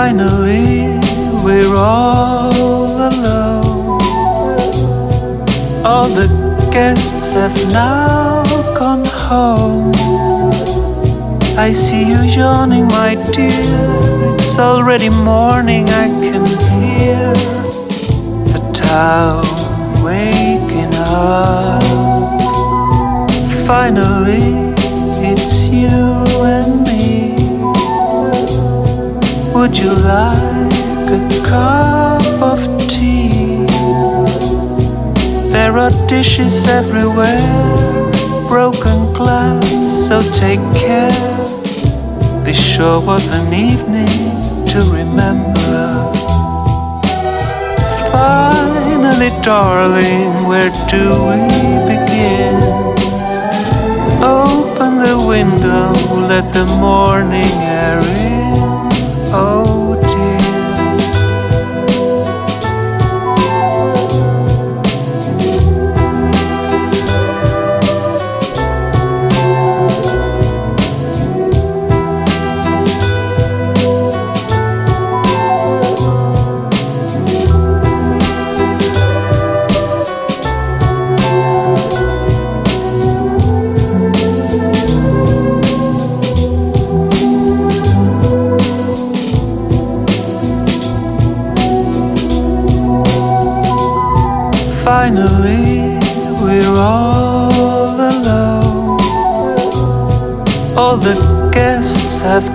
Finally, we're all alone. All the guests have now gone home. I see you yawning, my dear. It's already morning, I can hear the town waking up. Finally, it's you and. Would you like a cup of tea? There are dishes everywhere, broken glass, so take care. This sure was an evening to remember. Finally, darling, where do we begin? Open the window, let the morning air in. Oh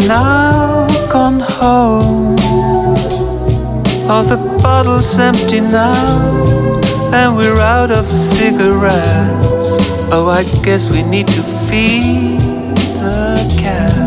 now gone home. All the bottles empty now, and we're out of cigarettes. Oh, I guess we need to feed the cats.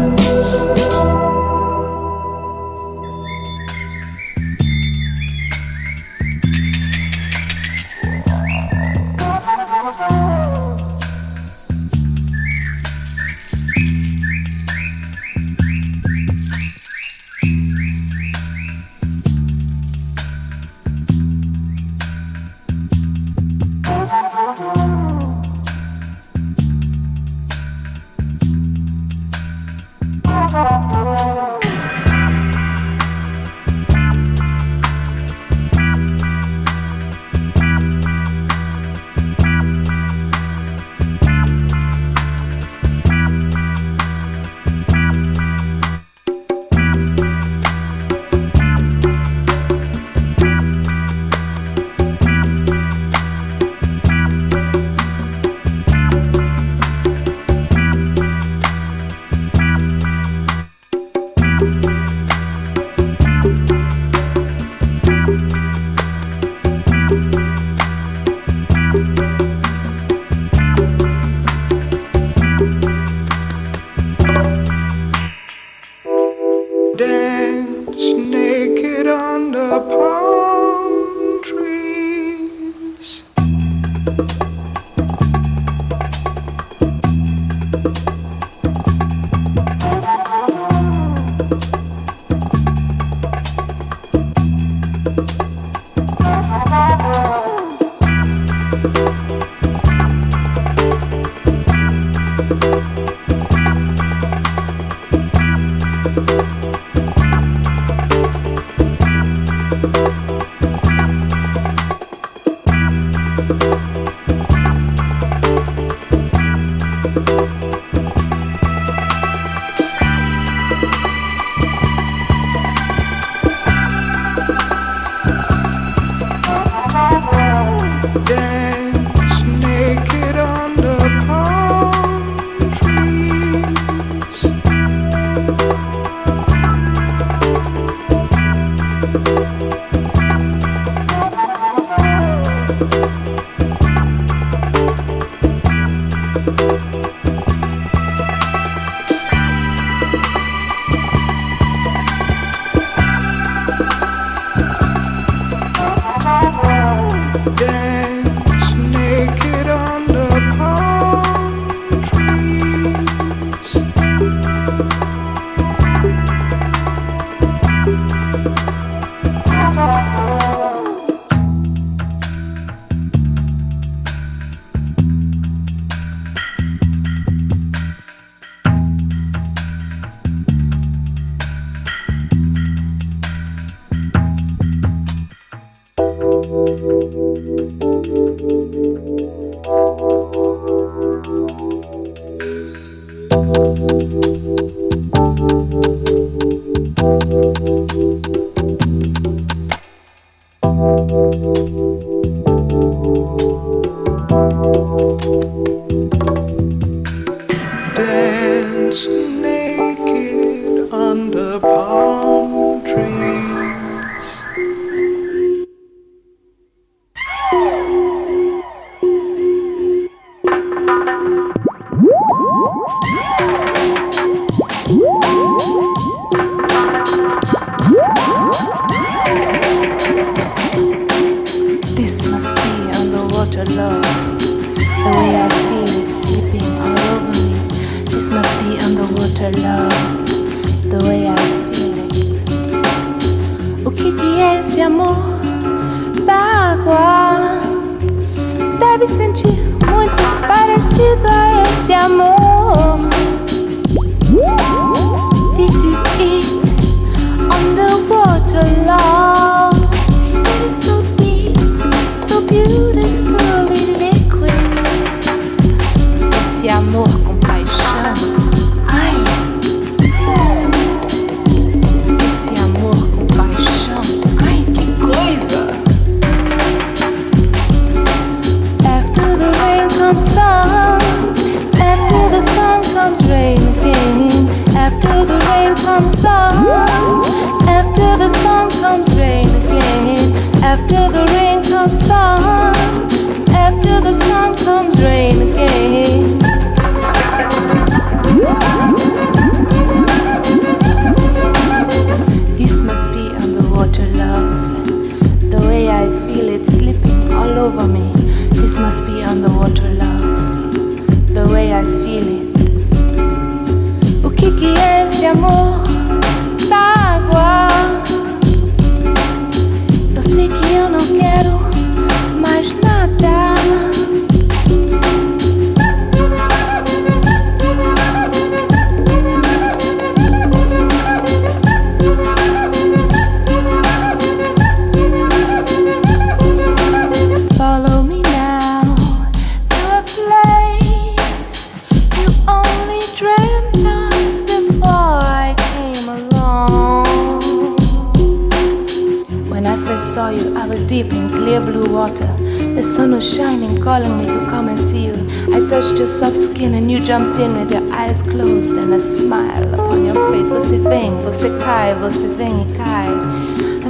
Skin and you jumped in with your eyes closed and a smile upon your face. Você vem, você cai, você vem e cai.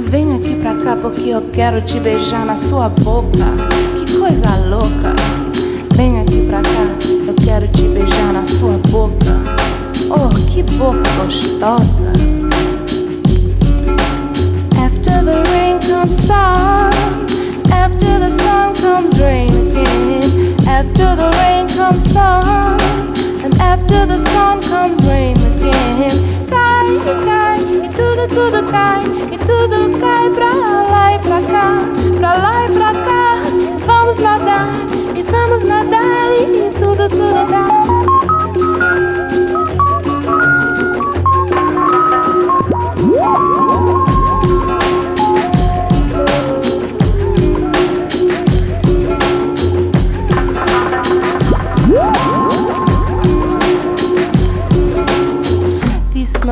Vem aqui pra cá porque eu quero te beijar na sua boca. Que coisa louca. Vem aqui pra cá, eu quero te beijar na sua boca. Oh, que boca gostosa. After the rain comes sun. After the sun comes rain again. After the rain comes sun. And after the sun comes rain again. Cai, cai, e tudo, tudo cai. E tudo cai pra lá e pra cá. Pra lá e pra cá. Vamos nadar, e vamos nadar. E tudo, tudo dá.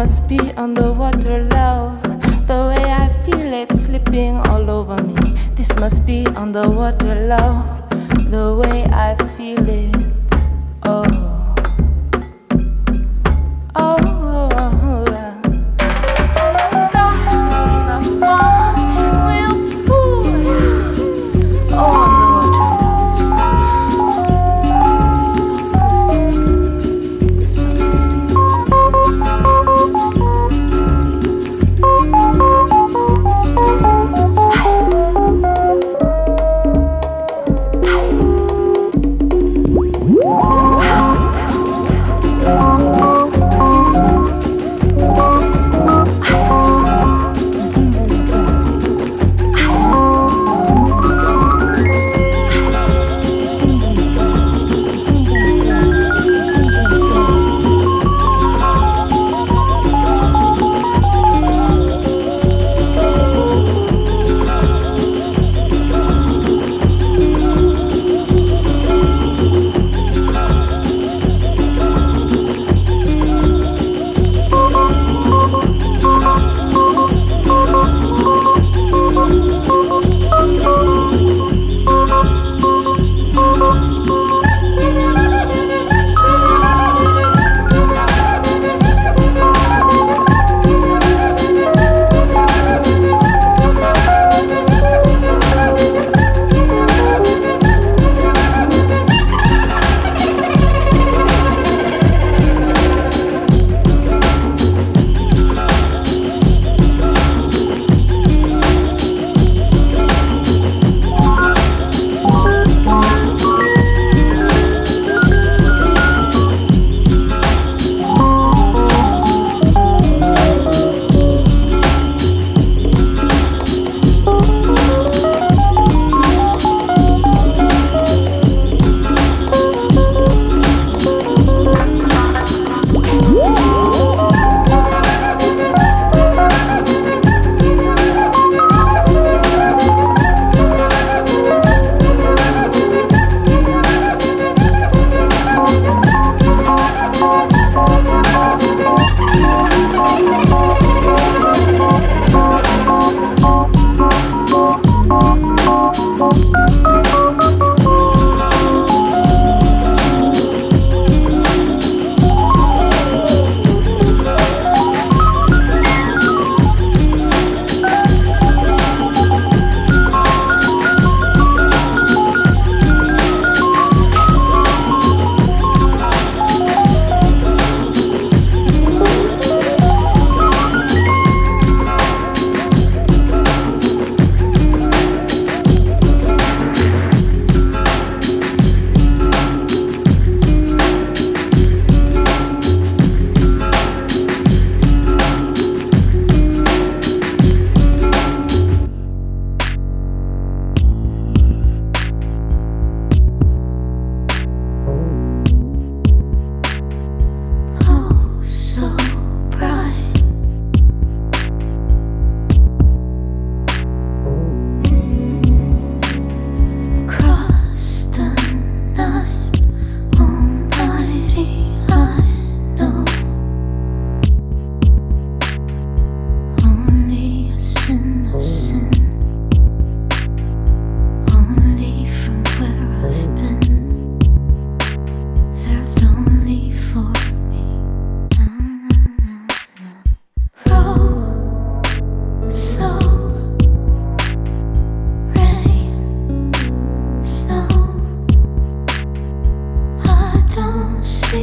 Must be underwater love. The way I feel it slipping all over me. This must be underwater love. The way I feel it.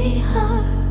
sweetheart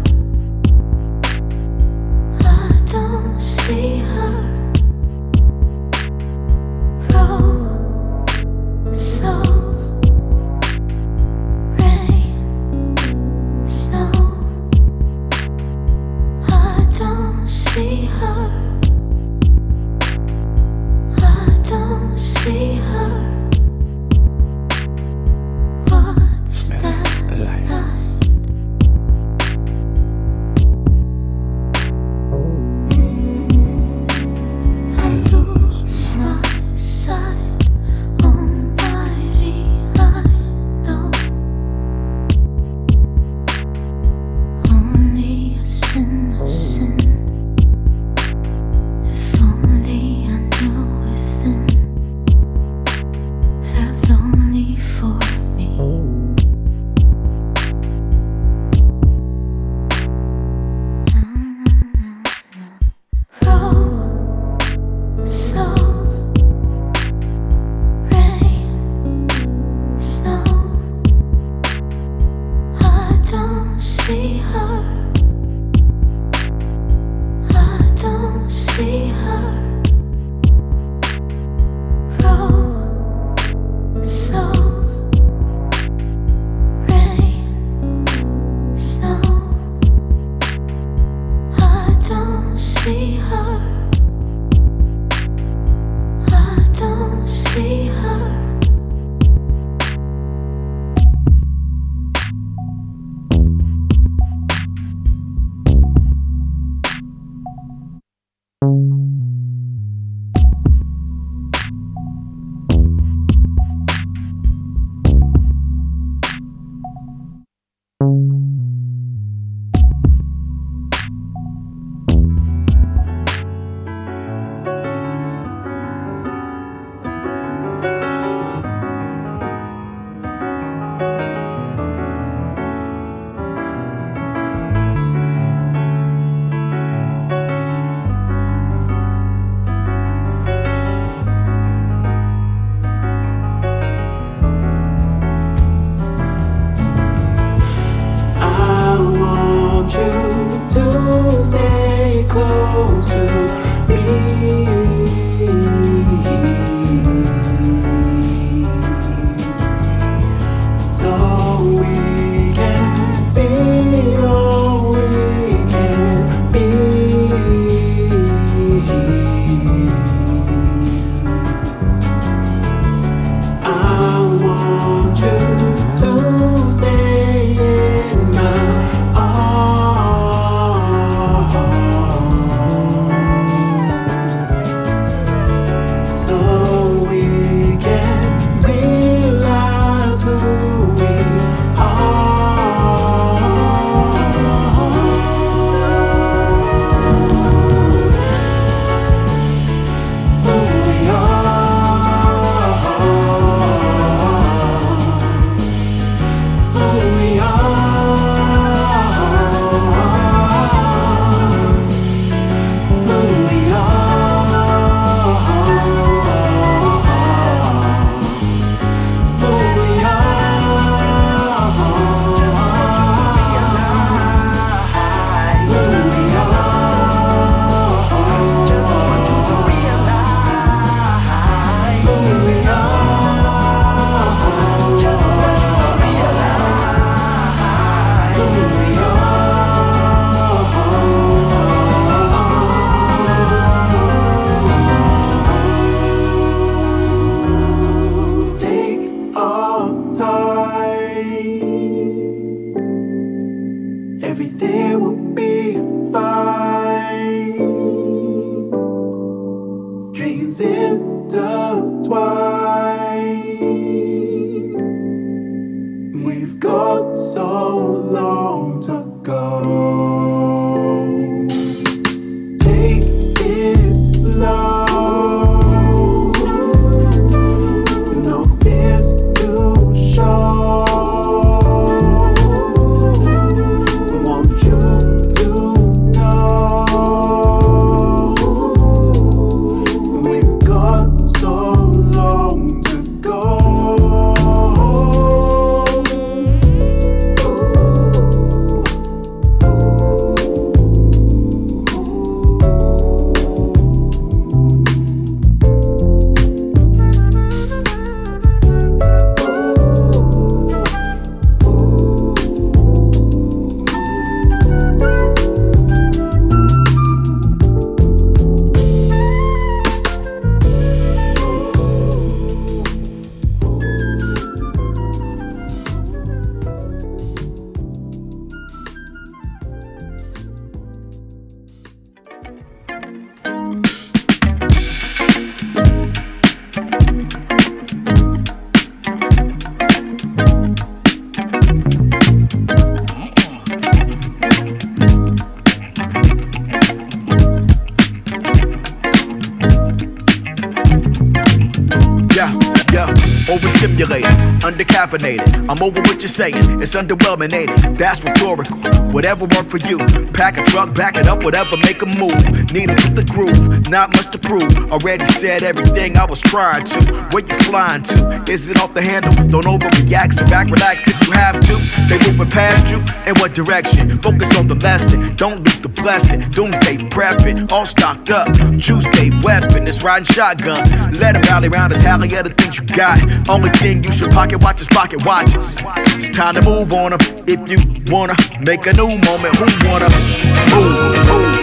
undercaffeinated. I'm over what you're saying, it's underwhelming, it? That's rhetorical. Whatever worked for you. Pack a truck, back it up, whatever, make a move. Needle with the groove, not much to prove. Already said everything I was trying to. Where you flying to? Is it off the handle? Don't overreact, sit back, relax if you have to. They moving past you, in what direction? Focus on the lesson, don't lose the blessing. Doomsday prepping, all stocked up. Tuesday weapon, it's riding shotgun. Let them rally around the tally of the things you got. Only thing you should pocket watch is pocket watches. It's time to move on them. If you wanna make a new moment, who wanna move? move.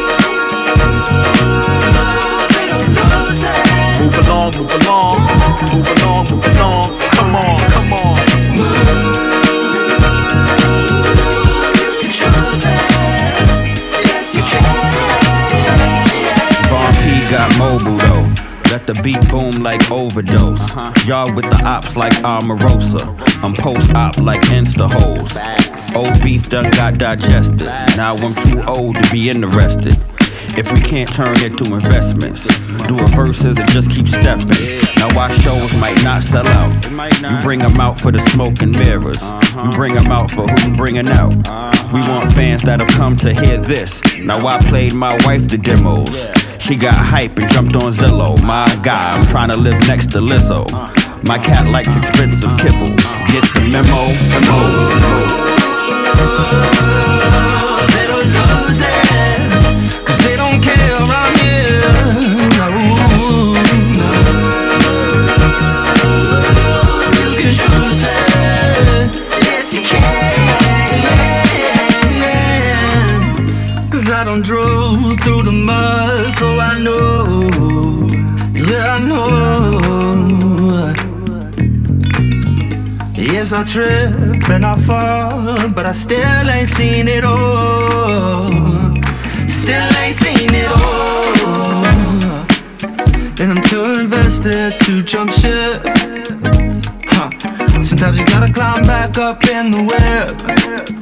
Move along, move along, move along, move along. Come on, come on. Von P got mobile though. Let the beat boom like overdose. Y'all with the ops like Omarosa. I'm post op like Insta hoes. Old beef done got digested. Now I'm too old to be interested. If we can't turn it to investments, do a verses and just keep stepping. Now our shows might not sell out. You bring them out for the smoke and mirrors. You bring them out for who you bringing out. We want fans that have come to hear this. Now I played my wife the demos. She got hype and jumped on Zillow. My guy, I'm trying to live next to Lizzo. My cat likes expensive kibble. Get the memo, memo. Trip and I fall, but I still ain't seen it all. Still ain't seen it all. And I'm too invested to jump ship. Huh. Sometimes you gotta climb back up in the web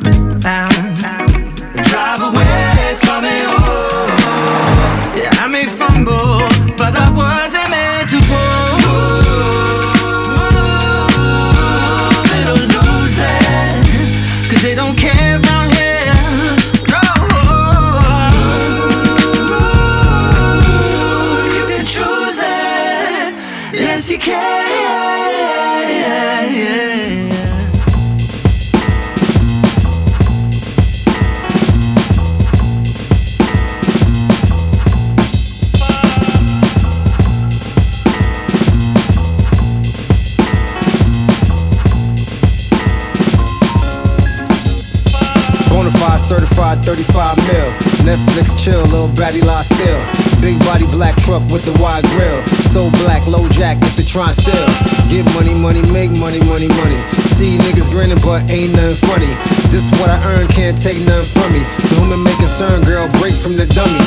try still. Get money, money, make money, money, money. See niggas grinning, but ain't nothing funny. This what I earn, can't take nothing from me. To whom it may concern, girl, break from the dummy.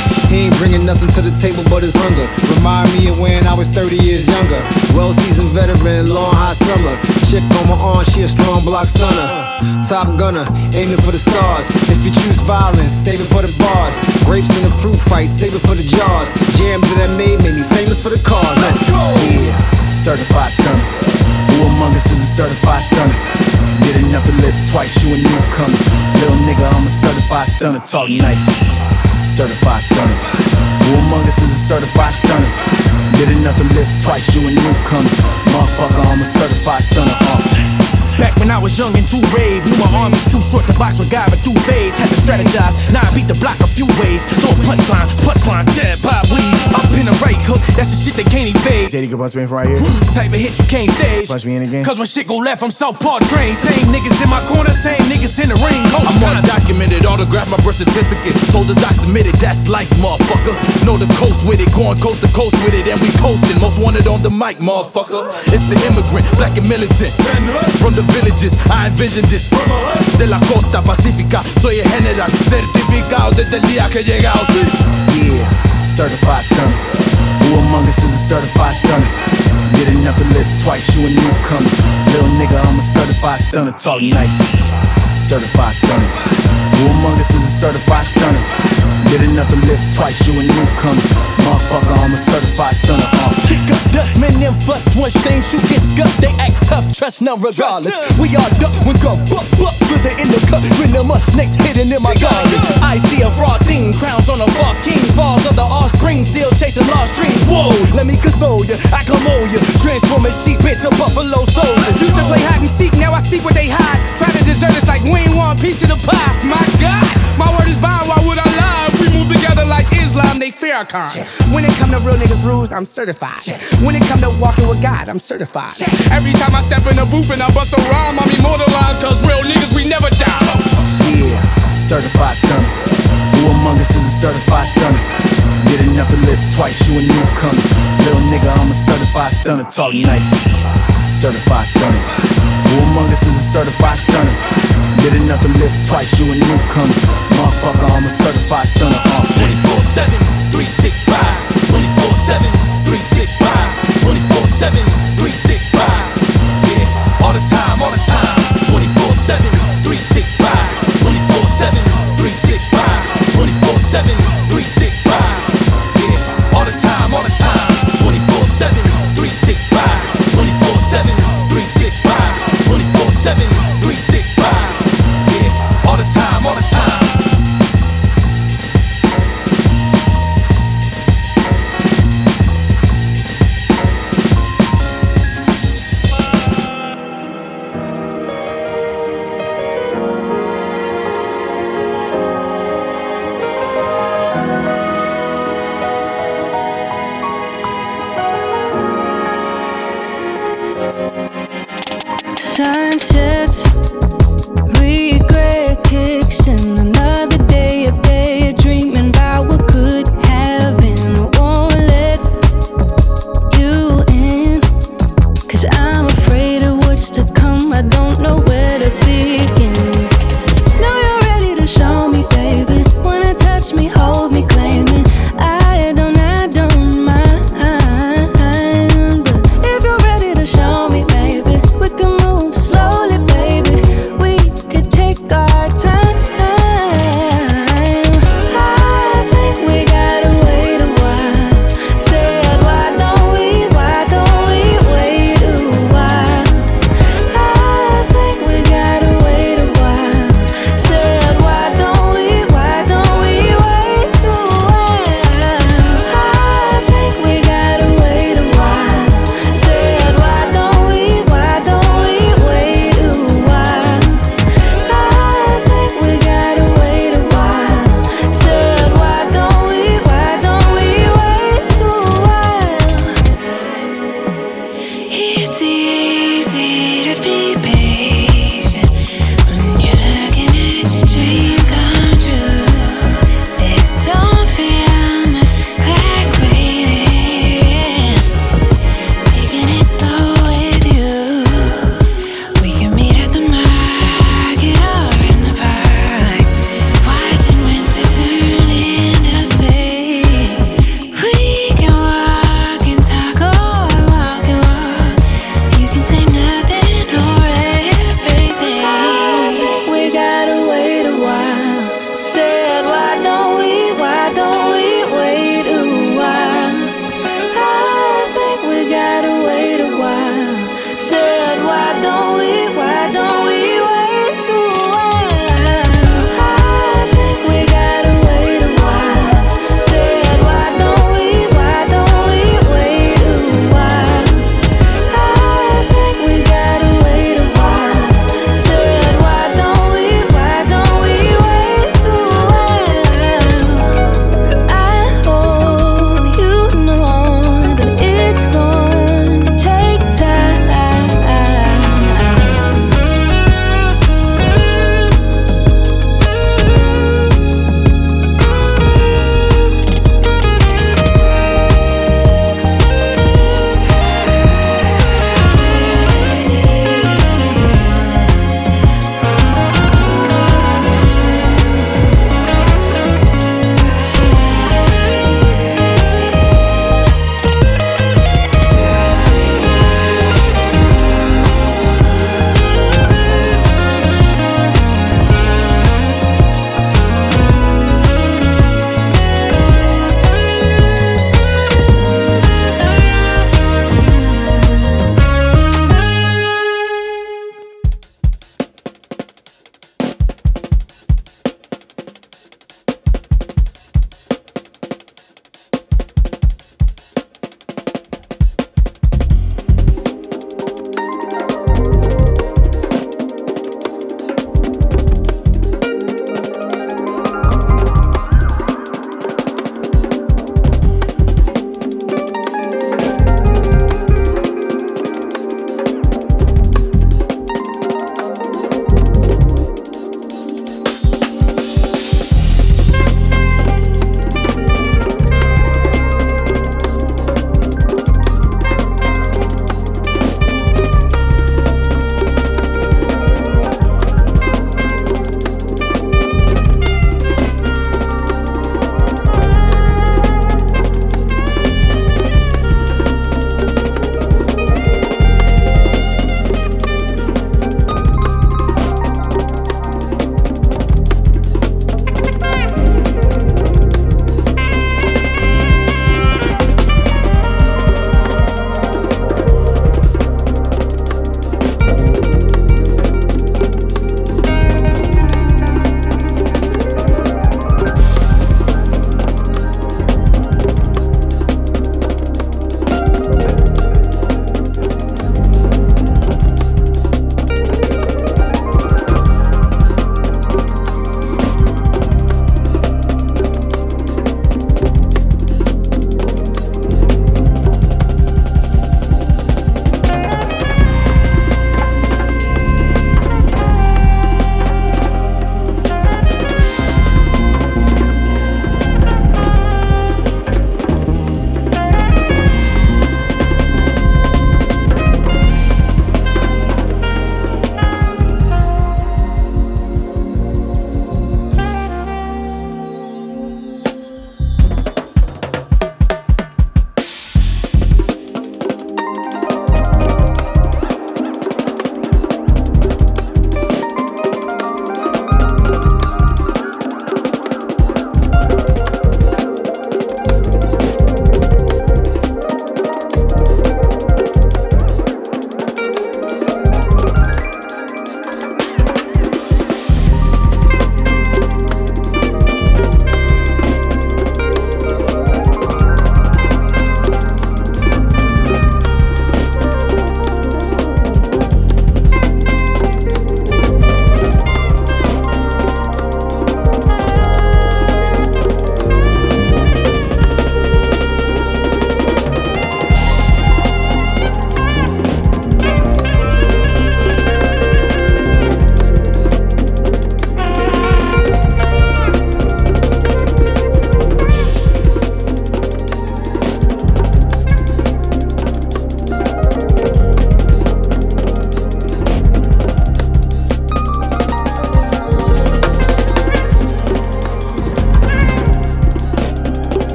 Nothing to the table but his hunger. Remind me of when I was 30 years younger. Well seasoned veteran, long hot summer. Chick on my arm, she a strong block stunner. Top gunner, aiming for the stars. If you choose violence, save it for the bars. Grapes in the fruit fight, save it for the jars. Jam that I made made me famous for the cause. Let's go! Yeah, certified stunner. Who among us is a certified stunner? Did enough to live twice, you a newcomer. Little nigga, I'm a certified stunner. Talk nice. Certified stunner. Who among us is a certified stunner? Did enough to live twice, you a newcomer. Motherfucker, I'm a certified stunner. Uh. Back when I was young and too brave, knew my arm was too short to box with guy, but through phase. Had to strategize, now I beat the block a few ways. Throw a punchline, punchline, jab, pop, weave. Up in the right hook, that's the shit they can't evade. JD can punch me in from right here. Type of hit you can't stage. Punch me in again. Cause when shit go left, I'm Southpaw trained. Same niggas in my corner, same niggas in the ring. Coach I'm on documented, autograph my birth certificate. Told the doc submitted, that's life, motherfucker. Know the coast with it, going coast to coast with it, and we coasting. Most wanted on the mic, motherfucker. It's the immigrant, black and militant. From the villages, I envisioned this. De la costa pacífica, soy el general. Certificado desde el día que llegado. Sí. Yeah, certified stunner. Who among us is a certified stunner? Did enough to live twice, you a newcomer. Little nigga, I'm a certified stunner. Talk nice. Certified stunner. Who among us is a certified stunner? Did enough to live twice, you a newcomer. Motherfucker, I'm a certified stunner. Uh. Kick up dust, man, them fuss. One shame, shoot, get scuffed. They act tough, trust none regardless. We all duck when go buck, buck, slither in the cup. When them us snakes hidden in my garden. I see a fraud theme, crowns on a false king. Falls of the offspring, still chasing lost dreams. Whoa, let me console ya, I come on ya. Transform a sheep into buffalo soldiers. Used to play hide and seek, now I seek what they hide. Try to desert us like we ain't want a piece of the pie. My God, my word is bond, why Farrakhan. When it come to real niggas rules, I'm certified. When it come to walking with God, I'm certified. Every time I step in the booth and I bust a rhyme, I'm immortalized, cause real niggas, we never die. Yeah, certified stunner. Who among us is a certified stunner? Did enough to live twice, you a newcomer. Little nigga, I'm a certified stunner. Talk nice. Certified stunner. Who among us is a certified stunner? Did enough to live twice, you a newcomer. Motherfucker, I'm a certified stunner. Uh. 24 7, 365. 24 7, 365. 24 7, 365. Yeah, all the time, all the time. 24 7, 365.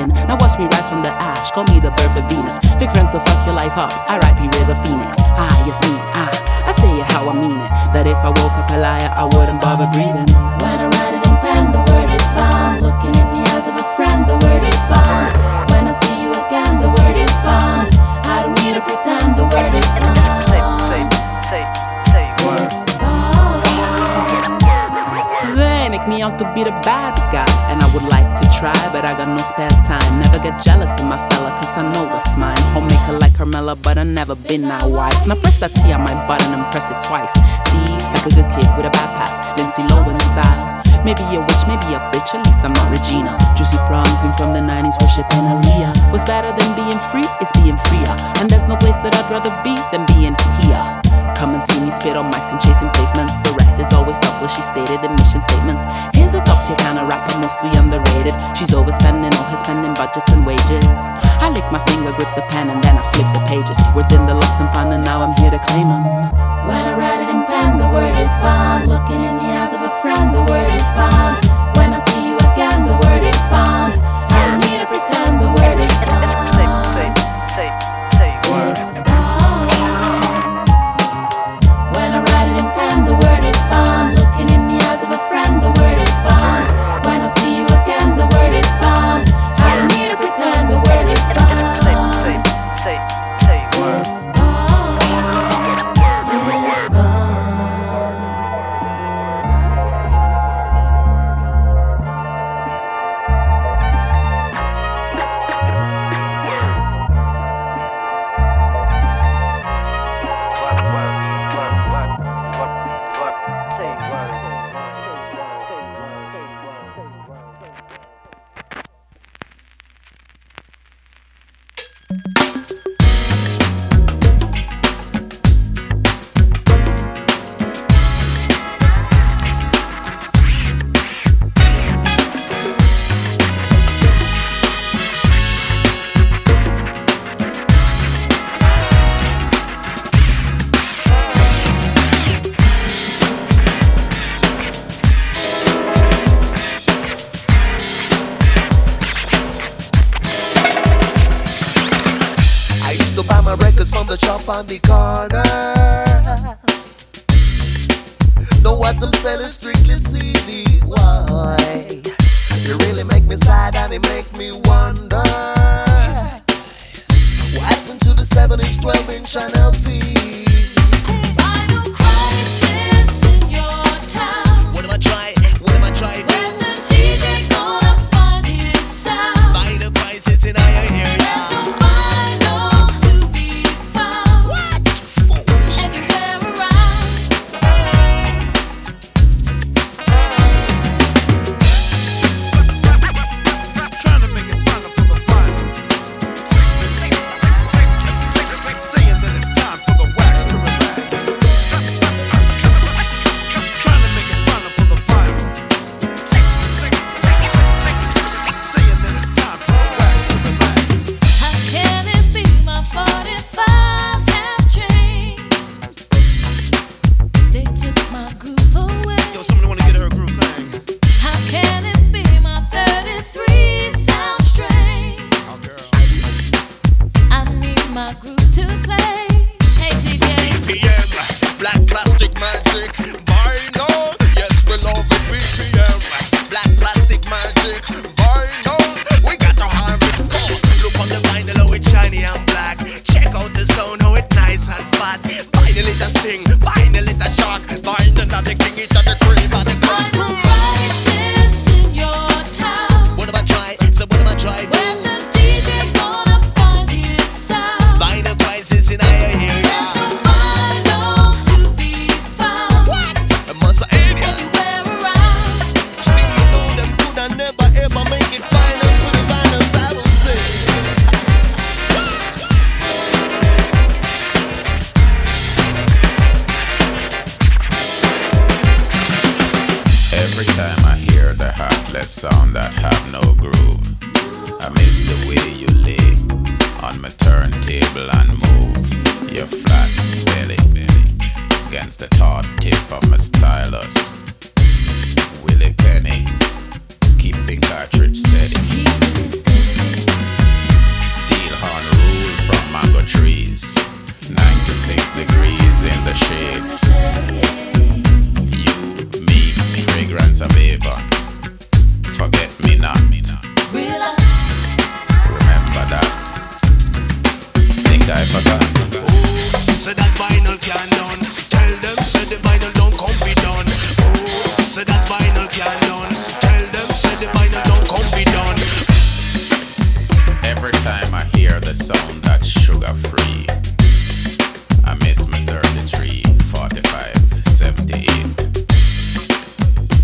Sin. Now watch me rise from the ash, call me the birth of Venus. Fake friends to fuck your life up, R.I.P. River Phoenix. Ah, yes, me, ah. I say it how I mean it. That if I woke up a liar, I wouldn't bother breathing. When I write it in pen, the word is bond. Looking in the eyes of a friend, the word is bond. When I see you again, the word is bond. I don't need to pretend, the word is bond. It's bond. They make me out to be the bad guy. Would like to try, but I got no spare time. Never get jealous of my fella, cause I know what's mine. Homemaker like Carmela, but I never been that wife. Now press that T on my button and press it twice. See, like a good kid with a bad pass, Lindsay Lohan style. Maybe a witch, maybe a bitch, at least I'm not Regina. Juicy prom queen from the 90s, worshiping Aaliyah. What's better than being free It's being freer. And there's no place that I'd rather be than being here. Come and see me spit on mics and chasing pavements. The rest is always selfless, she stated in mission statements. Here's a top tier kind of rapper, mostly underrated. She's overspending all her spending budgets and wages. I lick my finger, grip the pen, and then I flip the pages. Words in the lost and found, and now I'm here to claim them. When I write it in pen, the word is bond. Looking in the eyes of a friend, the word is bond.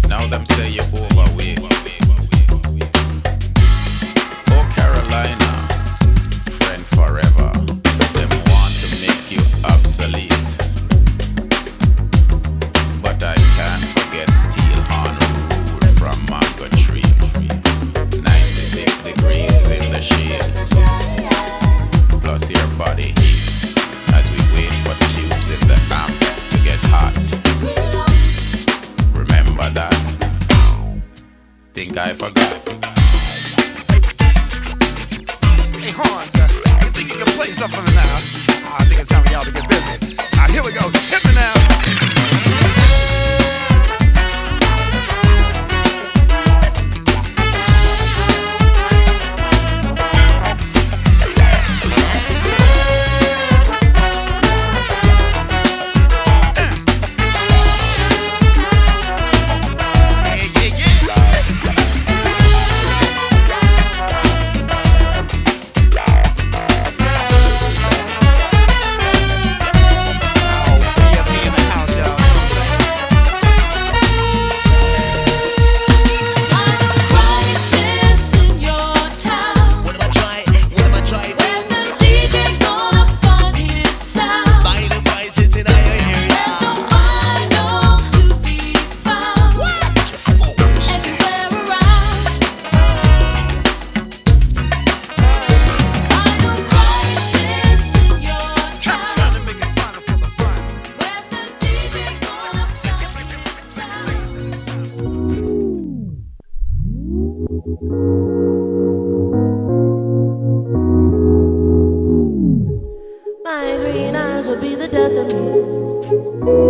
Now them say you're doesn't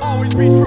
Always be true.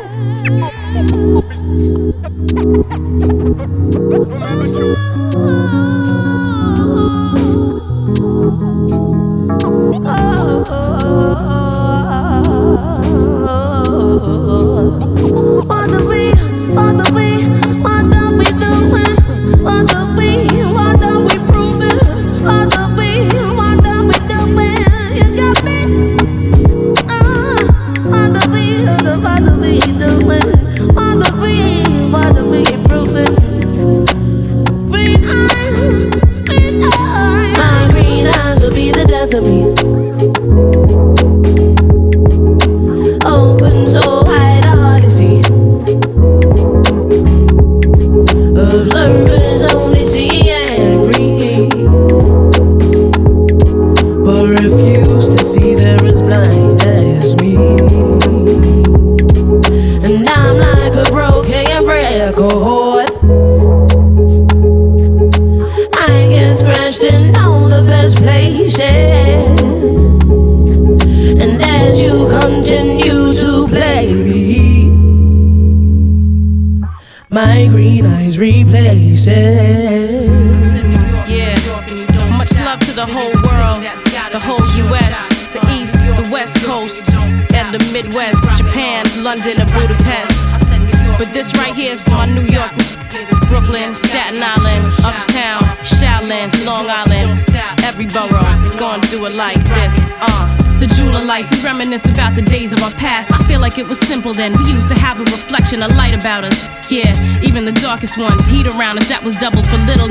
Darkest ones. Heat around us, that was doubled for little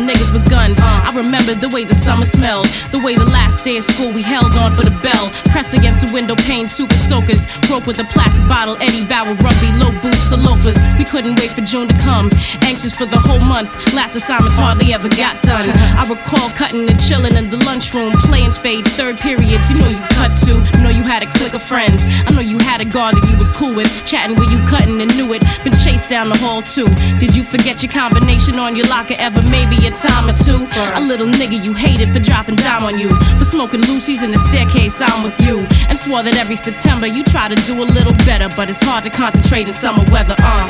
remember the way the summer smelled, the way the last day of school we held on for the bell. Pressed against the window pane, super soakers. Broke with a plastic bottle, Eddie Bauer, rugby, low boots, or loafers. We couldn't wait for June to come. Anxious for the whole month. Last assignments hardly ever got done. I recall cutting and chilling in the lunchroom, playing spades, third periods. You know you cut to. Know you had a clique of friends. I know you had a guard that you was cool with. Chatting with you, cutting and knew it. Been chased down the hall too. Did you forget your combination on your locker ever? Maybe a time or two. A little nigga you hated for dropping dime on you. For smoking Lucy's in the staircase, I'm with you. And swore that every September you try to do a little better. But it's hard to concentrate in summer weather, uh.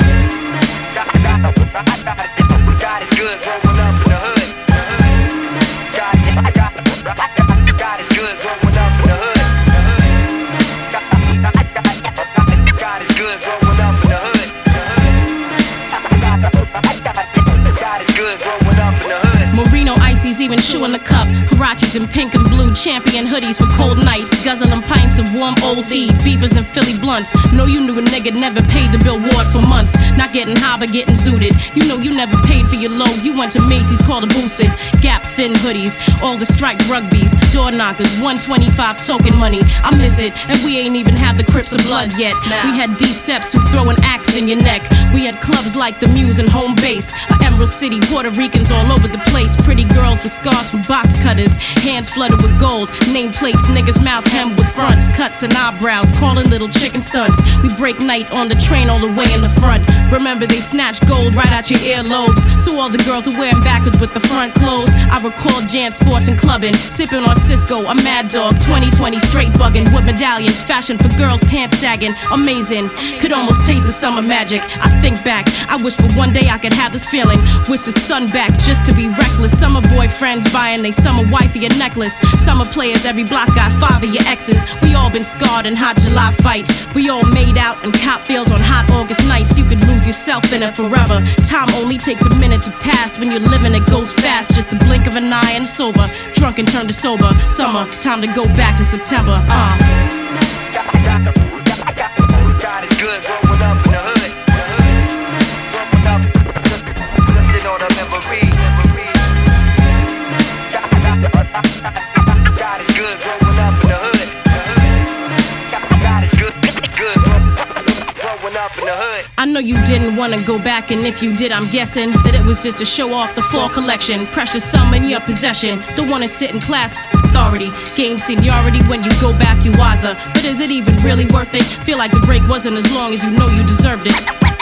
Ices, even chewing the cup. Huaraches in pink and blue, champion hoodies for cold nights. Guzzling pints of warm old E, beepers and Philly blunts. Know you knew a nigga never paid the bill ward for months. Not getting high, but getting zooted. You know you never paid for your load. You went to Macy's, called a boosted. Gap thin hoodies, all the striped rugbies, door knockers, 125 token money. I miss it, and we ain't even have the Crips of blood yet. We had D-Seps who throw an axe in your neck. We had clubs like the Muse and Home Base. Emerald City, Puerto Ricans all over the place. Pretty girls with scars from box cutters, hands flooded with gold. Nameplates, niggas mouth hemmed with fronts, cuts and eyebrows, calling little chicken stunts. We break night on the train all the way in the front. Remember they snatch gold right out your earlobes. So all the girls are wearing backwards with the front closed. I recall jam Sports and clubbing, sipping on Cisco, a mad dog, 2020 straight bugging with medallions, fashion for girls, pants sagging, amazing. Could almost taste the summer magic. I think back, I wish for one day I could have this feeling. Wish the sun back just to be reckless. Summer boyfriends buying they summer wife wifey a necklace. Summer players, every block got five of your exes. We all been scarred in hot July fights. We all made out in cop fields on hot August nights. You could lose yourself in it forever. Time only takes a minute to pass. When you're living, it goes fast. Just the blink of an eye and it's over. Drunk and turned to sober. Summer, time to go back to September. Uh. Know you didn't wanna go back, and if you did, I'm guessing that it was just to show off the fall collection. Precious sum in your possession. Don't wanna sit in class, authority. Gain seniority when you go back, you wiser. But is it even really worth it? Feel like the break wasn't as long as you know you deserved it.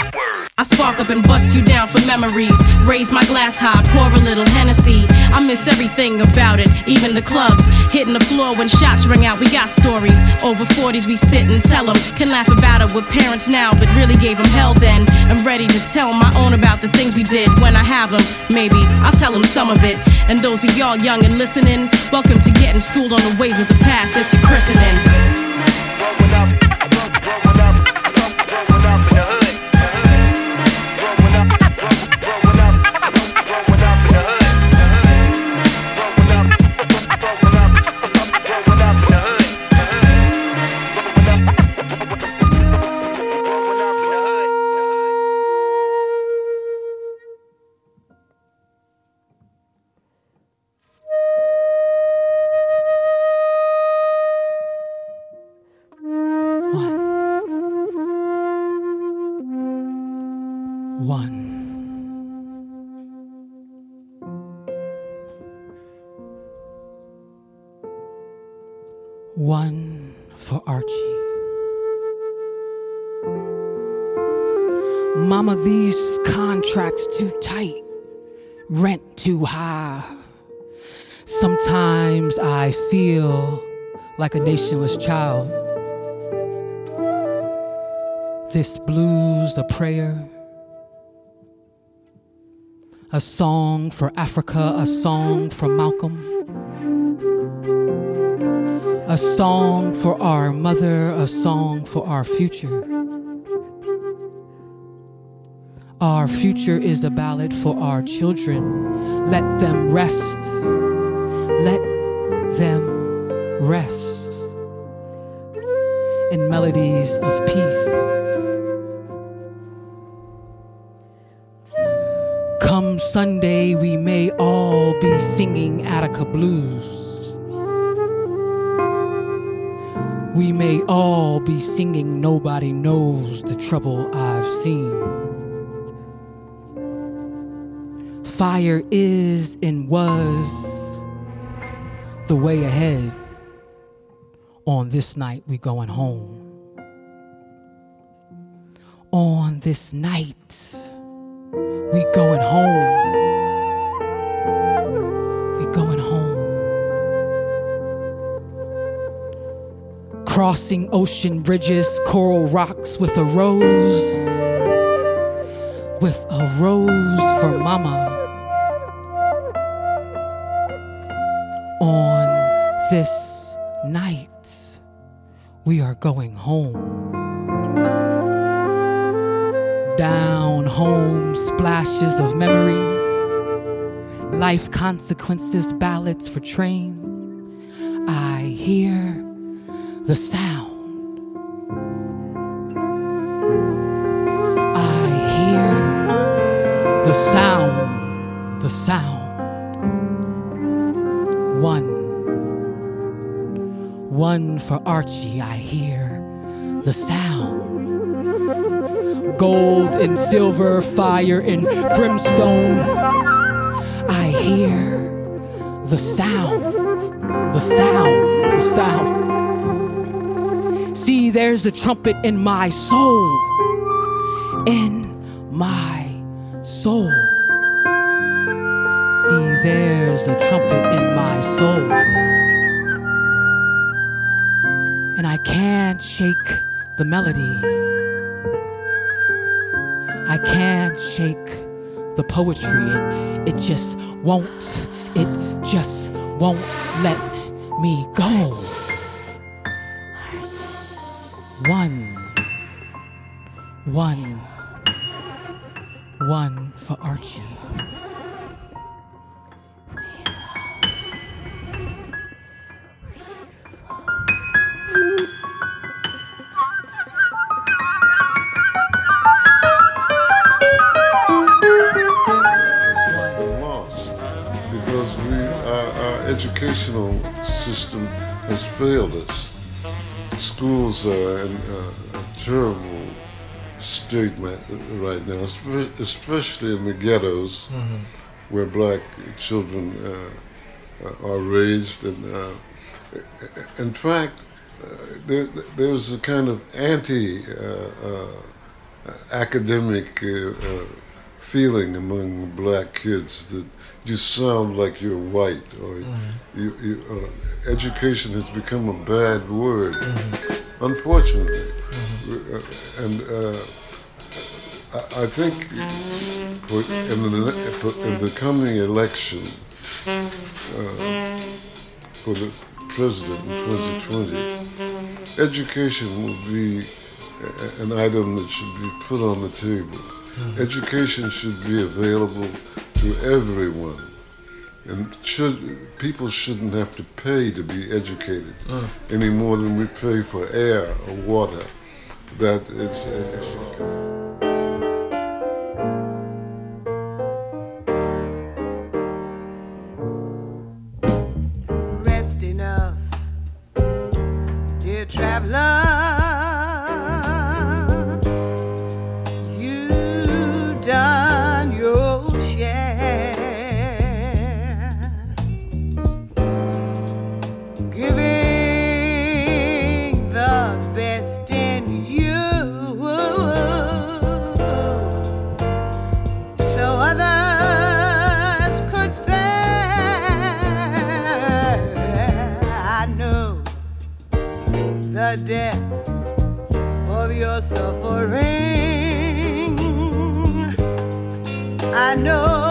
I spark up and bust you down for memories. Raise my glass high, pour a little Hennessy. I miss everything about it, even the clubs. Hitting the floor when shots ring out, we got stories. Over 40s, we sit and tell them. Can laugh about it with parents now, but really gave them hell then. I'm ready to tell my own about the things we did when I have them. Maybe I'll tell them some of it. And those of y'all young and listening, welcome to getting schooled on the ways of the past. It's your christening. Mama, these contracts too tight, rent too high. Sometimes I feel like a nationless child. This blues a prayer, a song for Africa, a song for Malcolm, a song for our mother, a song for our future. Our future is a ballad for our children. Let them rest. Let them rest in melodies of peace. Come Sunday, we may all be singing Attica blues. We may all be singing Nobody Knows the Trouble I've Seen. Fire is and was the way ahead. On this night, we going home. On this night, we going home. We going home. Crossing ocean bridges, coral rocks with a rose. With a rose for mama. This night, we are going home. Down home, splashes of memory, life consequences, ballads for Trane. I hear the sound. For Archie, I hear the sound. Gold and silver, fire and brimstone. I hear the sound, the sound, the sound. See, there's a trumpet in my soul, in my soul. See, there's a trumpet in my soul. Can't shake the melody. I can't shake the poetry. It, it just won't, it just won't let me go. One, one, educational system has failed us. Schools are in a, a terrible state ma- right now, especially in the ghettos Mhm. where black children uh, uh, are raised. And uh, in fact, uh, there, there's a kind of anti uh, uh, academic uh, uh, feeling among black kids that you sound like you're white or you, you, uh, education has become a bad word, unfortunately. Uh, and uh, I, I think for, in, the, for, in the coming election uh, for the president in 2020, education will be an item that should be put on the table. Education should be available to everyone. And should, people shouldn't have to pay to be educated Mm. any more than we pay for air or water. That it's, it's rest enough, dear traveler. Depth of your suffering. I know